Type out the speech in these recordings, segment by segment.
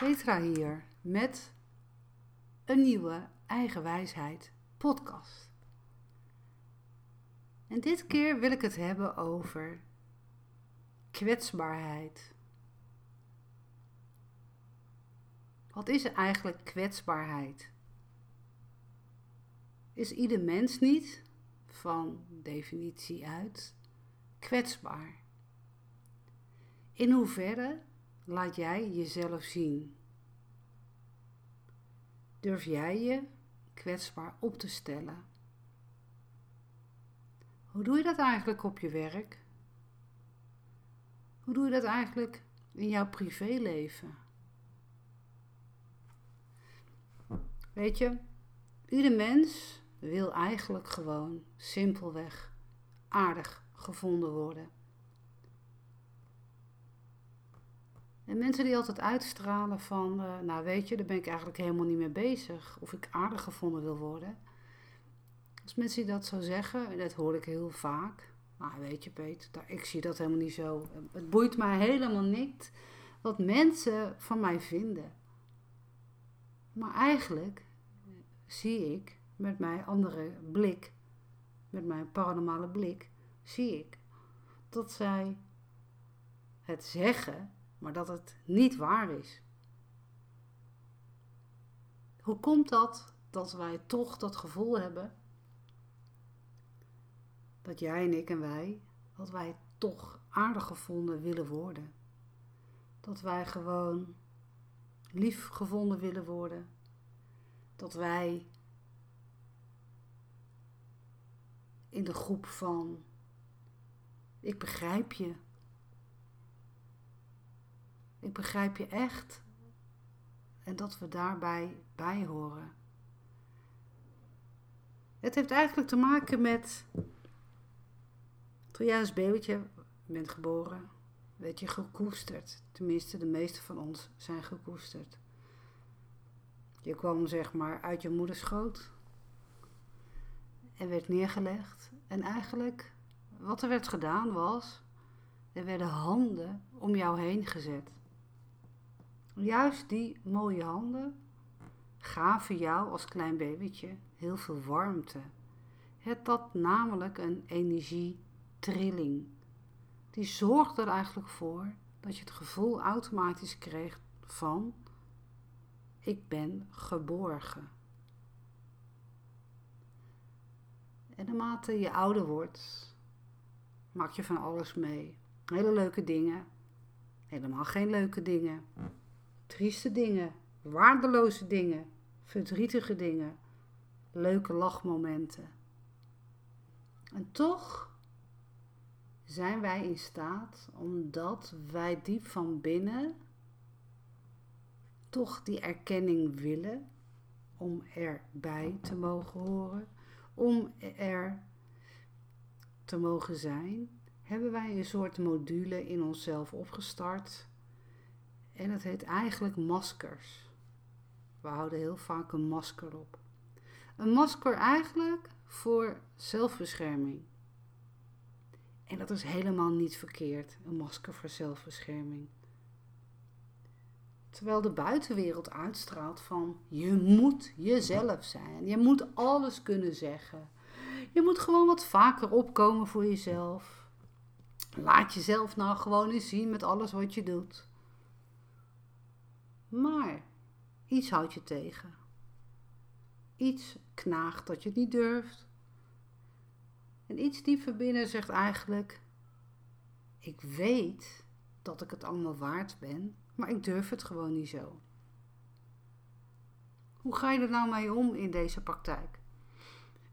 Petra hier met een nieuwe Eigen Wijsheid podcast. En dit keer wil ik het hebben over kwetsbaarheid. Wat is eigenlijk kwetsbaarheid? Is ieder mens niet, van definitie uit, kwetsbaar? In hoeverre laat jij jezelf zien? Durf jij je kwetsbaar op te stellen? Hoe doe je dat eigenlijk op je werk? Hoe doe je dat eigenlijk in jouw privéleven? Weet je, ieder mens wil eigenlijk gewoon simpelweg aardig gevonden worden. En mensen die altijd uitstralen van, uh, nou weet je, daar ben ik eigenlijk helemaal niet mee bezig. Of ik aardig gevonden wil worden. Als mensen die dat zo zeggen, en dat hoor ik heel vaak. Nou weet je Peet, ik zie dat helemaal niet zo. Het boeit mij helemaal niet wat mensen van mij vinden. Maar eigenlijk zie ik met mijn andere blik, met mijn paranormale blik, zie ik dat zij het zeggen maar dat het niet waar is. Hoe komt dat dat wij toch dat gevoel hebben dat jij en ik en wij, dat wij toch aardig gevonden willen worden? Dat wij gewoon lief gevonden willen worden? Dat wij in de groep van ik begrijp je, ik begrijp je echt. En dat we daarbij bij horen. Het heeft eigenlijk te maken met. Toen jij als babytje bent geboren, werd je gekoesterd. Tenminste, de meeste van ons zijn gekoesterd. Je kwam zeg maar uit je moeders schoot en werd neergelegd. En eigenlijk, wat er werd gedaan was, er werden handen om jou heen gezet. Juist die mooie handen gaven jou als klein babytje heel veel warmte. Het had namelijk een energietrilling. Die zorgde er eigenlijk voor dat je het gevoel automatisch kreeg van ik ben geborgen. En naarmate je ouder wordt, maak je van alles mee. Hele leuke dingen, helemaal geen leuke dingen trieste dingen, waardeloze dingen, verdrietige dingen, leuke lachmomenten. En toch zijn wij in staat, omdat wij diep van binnen toch die erkenning willen, om erbij te mogen horen, om er te mogen zijn, hebben wij een soort module in onszelf opgestart en het heet eigenlijk maskers. We houden heel vaak een masker op. Een masker eigenlijk voor zelfbescherming. En dat is helemaal niet verkeerd, een masker voor zelfbescherming. Terwijl de buitenwereld uitstraalt van je moet jezelf zijn. Je moet alles kunnen zeggen. Je moet gewoon wat vaker opkomen voor jezelf. Laat jezelf nou gewoon eens zien met alles wat je doet. Maar iets houdt je tegen. Iets knaagt dat je het niet durft. En iets dieper binnen zegt eigenlijk: Ik weet dat ik het allemaal waard ben, maar ik durf het gewoon niet zo. Hoe ga je er nou mee om in deze praktijk?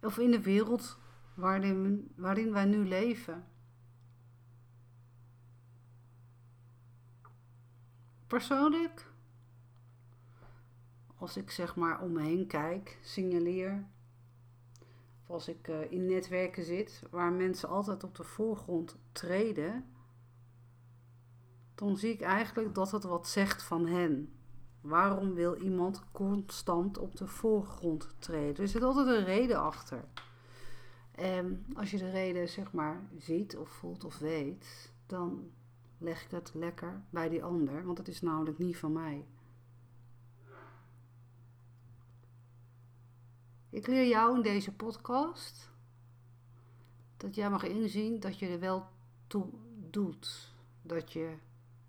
Of in de wereld waarin, waarin wij nu leven? Persoonlijk als ik zeg maar om me heen kijk, signaleer, of als ik uh, in netwerken zit waar mensen altijd op de voorgrond treden, dan zie ik eigenlijk dat het wat zegt van hen. Waarom wil iemand constant op de voorgrond treden? Er zit altijd een reden achter. En als je de reden zeg maar ziet of voelt of weet, dan leg ik het lekker bij die ander, want het is namelijk niet van mij. Ik leer jou in deze podcast dat jij mag inzien dat je er wel toe doet. Dat je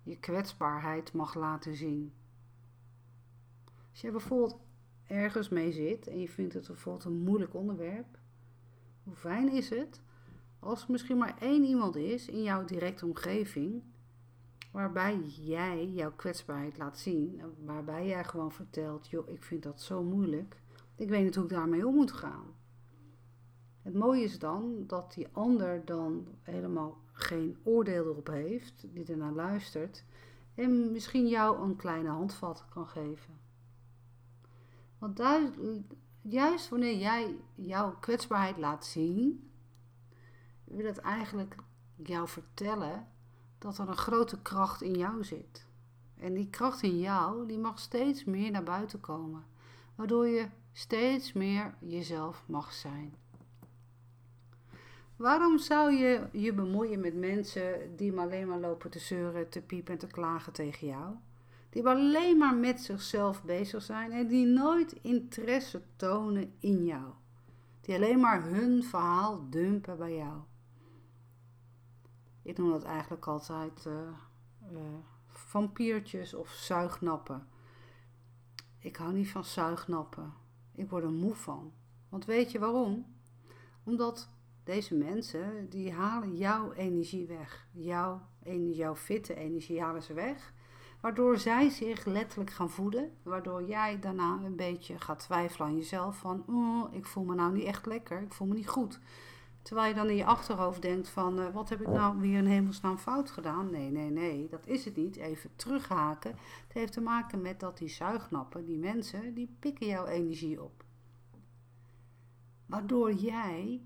je kwetsbaarheid mag laten zien. Als je bijvoorbeeld ergens mee zit en je vindt het bijvoorbeeld een moeilijk onderwerp, hoe fijn is het als er misschien maar één iemand is in jouw directe omgeving waarbij jij jouw kwetsbaarheid laat zien, waarbij jij gewoon vertelt, joh, ik vind dat zo moeilijk, ik weet niet hoe ik daarmee om moet gaan. Het mooie is dan dat die ander dan helemaal geen oordeel erop heeft, die ernaar luistert en misschien jou een kleine handvat kan geven. Want juist wanneer jij jouw kwetsbaarheid laat zien, wil het eigenlijk jou vertellen dat er een grote kracht in jou zit. En die kracht in jou, die mag steeds meer naar buiten komen. Waardoor je steeds meer jezelf mag zijn. Waarom zou je je bemoeien met mensen die maar alleen maar lopen te zeuren, te piepen en te klagen tegen jou? Die alleen maar met zichzelf bezig zijn en die nooit interesse tonen in jou. Die alleen maar hun verhaal dumpen bij jou. Ik noem dat eigenlijk altijd uh, uh, vampiertjes of zuignappen. Ik hou niet van zuignappen. Ik word er moe van. Want weet je waarom? Omdat deze mensen, die halen jouw energie weg. Jouw, jouw fitte energie halen ze weg. Waardoor zij zich letterlijk gaan voeden. Waardoor jij daarna een beetje gaat twijfelen aan jezelf. Van, oh, ik voel me nou niet echt lekker. Ik voel me niet goed. Terwijl je dan in je achterhoofd denkt van, uh, wat heb ik nou weer in hemelsnaam fout gedaan? Nee, nee, nee, dat is het niet. Even terughaken. Het heeft te maken met dat die zuignappen, die mensen, die pikken jouw energie op. Waardoor jij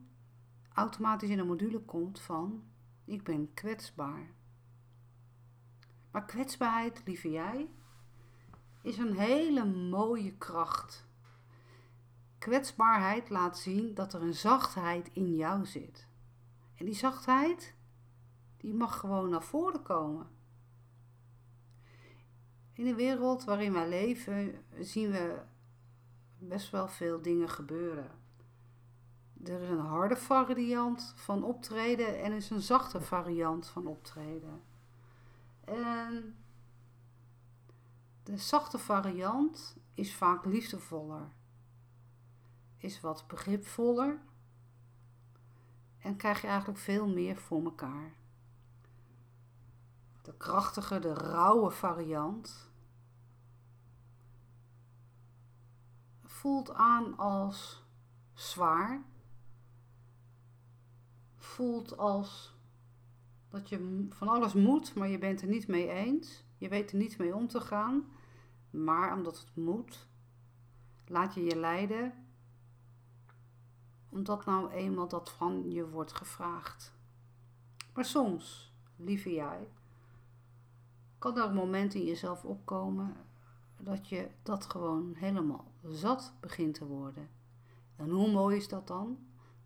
automatisch in een module komt van, ik ben kwetsbaar. Maar kwetsbaarheid, lieve jij, is een hele mooie kracht. Kwetsbaarheid laat zien dat er een zachtheid in jou zit. En die zachtheid, die mag gewoon naar voren komen. In de wereld waarin wij leven zien we best wel veel dingen gebeuren. Er is een harde variant van optreden en er is een zachte variant van optreden. En de zachte variant is vaak liefdevoller is wat begripvoller en krijg je eigenlijk veel meer voor elkaar. De krachtige, de rauwe variant voelt aan als zwaar, voelt als dat je van alles moet, maar je bent er niet mee eens. Je weet er niet mee om te gaan, maar omdat het moet, laat je je leiden omdat nou eenmaal dat van je wordt gevraagd. Maar soms, lieve jij, kan er een moment in jezelf opkomen dat je dat gewoon helemaal zat begint te worden. En hoe mooi is dat dan?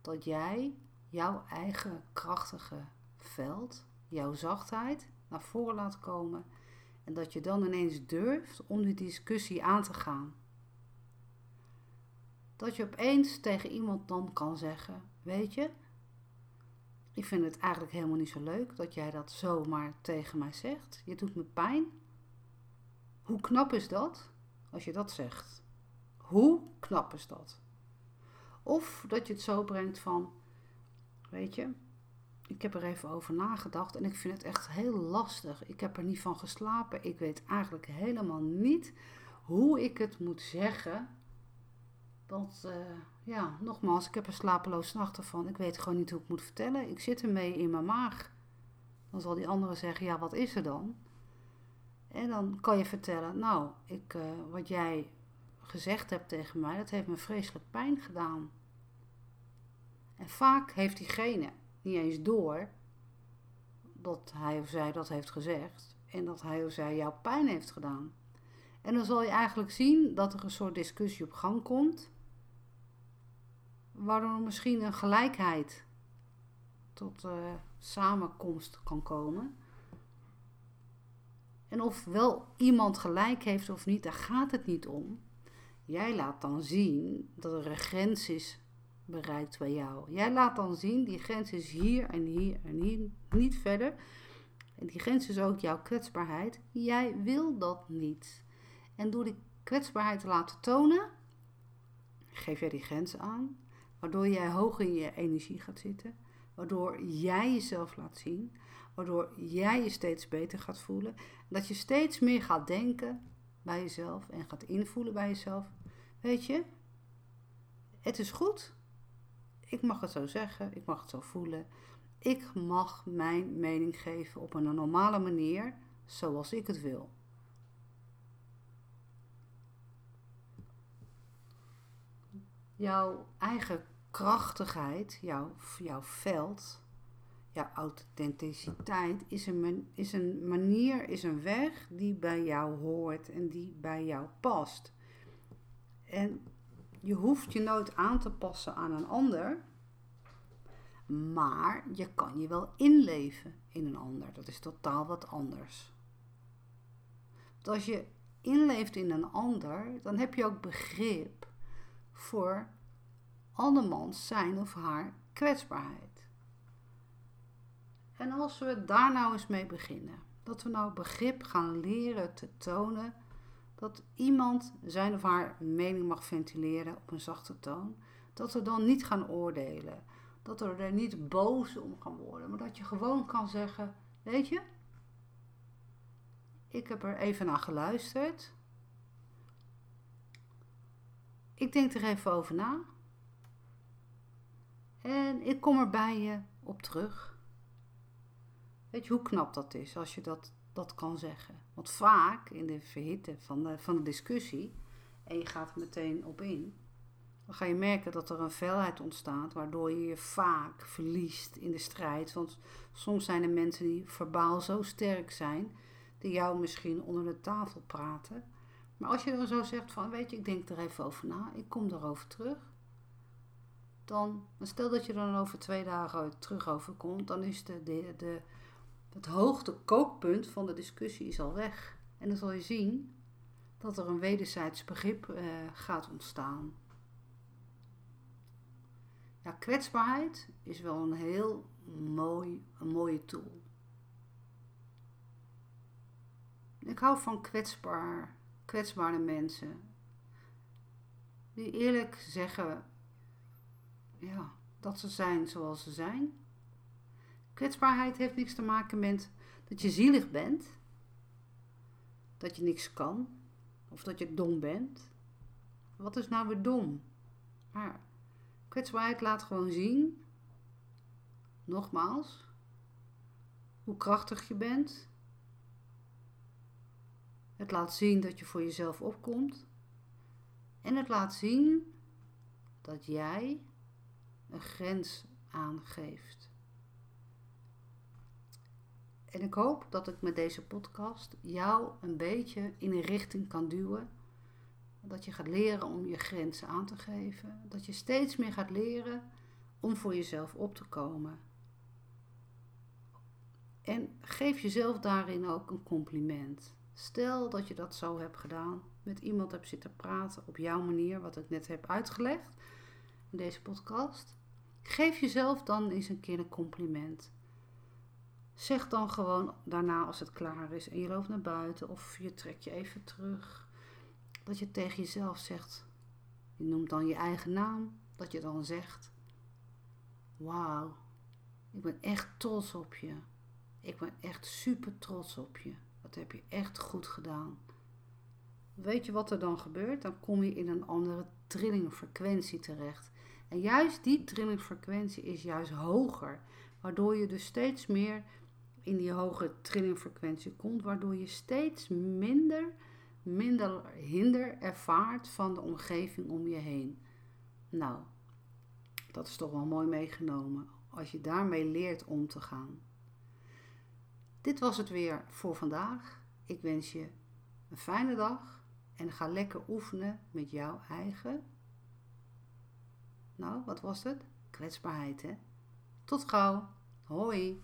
Dat jij jouw eigen krachtige veld, jouw zachtheid naar voren laat komen en dat je dan ineens durft om die discussie aan te gaan. Dat je opeens tegen iemand dan kan zeggen: Weet je, ik vind het eigenlijk helemaal niet zo leuk dat jij dat zomaar tegen mij zegt. Je doet me pijn. Hoe knap is dat als je dat zegt? Hoe knap is dat? Of dat je het zo brengt van: Weet je, ik heb er even over nagedacht en ik vind het echt heel lastig. Ik heb er niet van geslapen. Ik weet eigenlijk helemaal niet hoe ik het moet zeggen want uh, ja, nogmaals, ik heb er slapeloos nachten van. Ik weet gewoon niet hoe ik moet vertellen. Ik zit ermee in mijn maag. Dan zal die andere zeggen, ja, wat is er dan? En dan kan je vertellen, nou, ik, uh, wat jij gezegd hebt tegen mij, dat heeft me vreselijk pijn gedaan. En vaak heeft diegene niet eens door dat hij of zij dat heeft gezegd en dat hij of zij jou pijn heeft gedaan. En dan zal je eigenlijk zien dat er een soort discussie op gang komt waardoor misschien een gelijkheid tot uh, samenkomst kan komen. En of wel iemand gelijk heeft of niet, daar gaat het niet om. Jij laat dan zien dat er een grens is bereikt bij jou. Jij laat dan zien, die grens is hier en hier en hier, niet verder. En die grens is ook jouw kwetsbaarheid. Jij wil dat niet. En door die kwetsbaarheid te laten tonen, geef jij die grens aan, waardoor jij hoog in je energie gaat zitten, waardoor jij jezelf laat zien, waardoor jij je steeds beter gaat voelen, dat je steeds meer gaat denken bij jezelf en gaat invoelen bij jezelf. Weet je, het is goed. Ik mag het zo zeggen, ik mag het zo voelen. Ik mag mijn mening geven op een normale manier, zoals ik het wil. Jouw eigen krachtigheid, jouw, jouw veld, jouw authenticiteit is een, is een manier, is een weg die bij jou hoort en die bij jou past. En je hoeft je nooit aan te passen aan een ander, maar je kan je wel inleven in een ander. Dat is totaal wat anders. Want als je inleeft in een ander, dan heb je ook begrip voor andermans zijn of haar kwetsbaarheid. En als we daar nou eens mee beginnen, dat we nou begrip gaan leren te tonen dat iemand zijn of haar mening mag ventileren op een zachte toon, dat we dan niet gaan oordelen, dat we er niet boos om gaan worden, maar dat je gewoon kan zeggen: Weet je, ik heb er even naar geluisterd. Ik denk er even over na. En ik kom er bij je op terug. Weet je hoe knap dat is als je dat, dat kan zeggen? Want vaak in de verhitte van de, van de discussie, en je gaat er meteen op in, dan ga je merken dat er een felheid ontstaat, waardoor je je vaak verliest in de strijd. Want soms zijn er mensen die verbaal zo sterk zijn, die jou misschien onder de tafel praten. Maar als je dan zo zegt van, weet je, ik denk er even over na, ik kom erover terug. Dan, stel dat je er dan over twee dagen terug over komt, dan is de, de, het hoogte kookpunt van de discussie is al weg. En dan zal je zien dat er een wederzijds begrip uh, gaat ontstaan. Ja, kwetsbaarheid is wel een heel mooi, een mooie tool. Ik hou van kwetsbaar, kwetsbare mensen. Die eerlijk zeggen ja, dat ze zijn zoals ze zijn. Kwetsbaarheid heeft niks te maken met dat je zielig bent, dat je niks kan of dat je dom bent. Wat is nou weer dom? Maar kwetsbaarheid laat gewoon zien, nogmaals, hoe krachtig je bent. Het laat zien dat je voor jezelf opkomt. En het laat zien dat jij een grens aangeeft. En ik hoop dat ik met deze podcast jou een beetje in een richting kan duwen. Dat je gaat leren om je grenzen aan te geven. Dat je steeds meer gaat leren om voor jezelf op te komen. En geef jezelf daarin ook een compliment. Stel dat je dat zo hebt gedaan, met iemand hebt zitten praten op jouw manier, wat ik net heb uitgelegd in deze podcast. Geef jezelf dan eens een keer een compliment. Zeg dan gewoon daarna als het klaar is en je loopt naar buiten of je trekt je even terug. Dat je tegen jezelf zegt, je noemt dan je eigen naam, dat je dan zegt, wauw, ik ben echt trots op je. Ik ben echt super trots op je. Dat heb je echt goed gedaan. Weet je wat er dan gebeurt? Dan kom je in een andere trillingfrequentie terecht. En juist die trillingfrequentie is juist hoger, waardoor je dus steeds meer in die hoge trillingfrequentie komt, waardoor je steeds minder, minder hinder ervaart van de omgeving om je heen. Nou, dat is toch wel mooi meegenomen als je daarmee leert om te gaan. Dit was het weer voor vandaag. Ik wens je een fijne dag en ga lekker oefenen met jouw eigen nou, wat was het? Kwetsbaarheid, hè? Tot gauw. Hoi.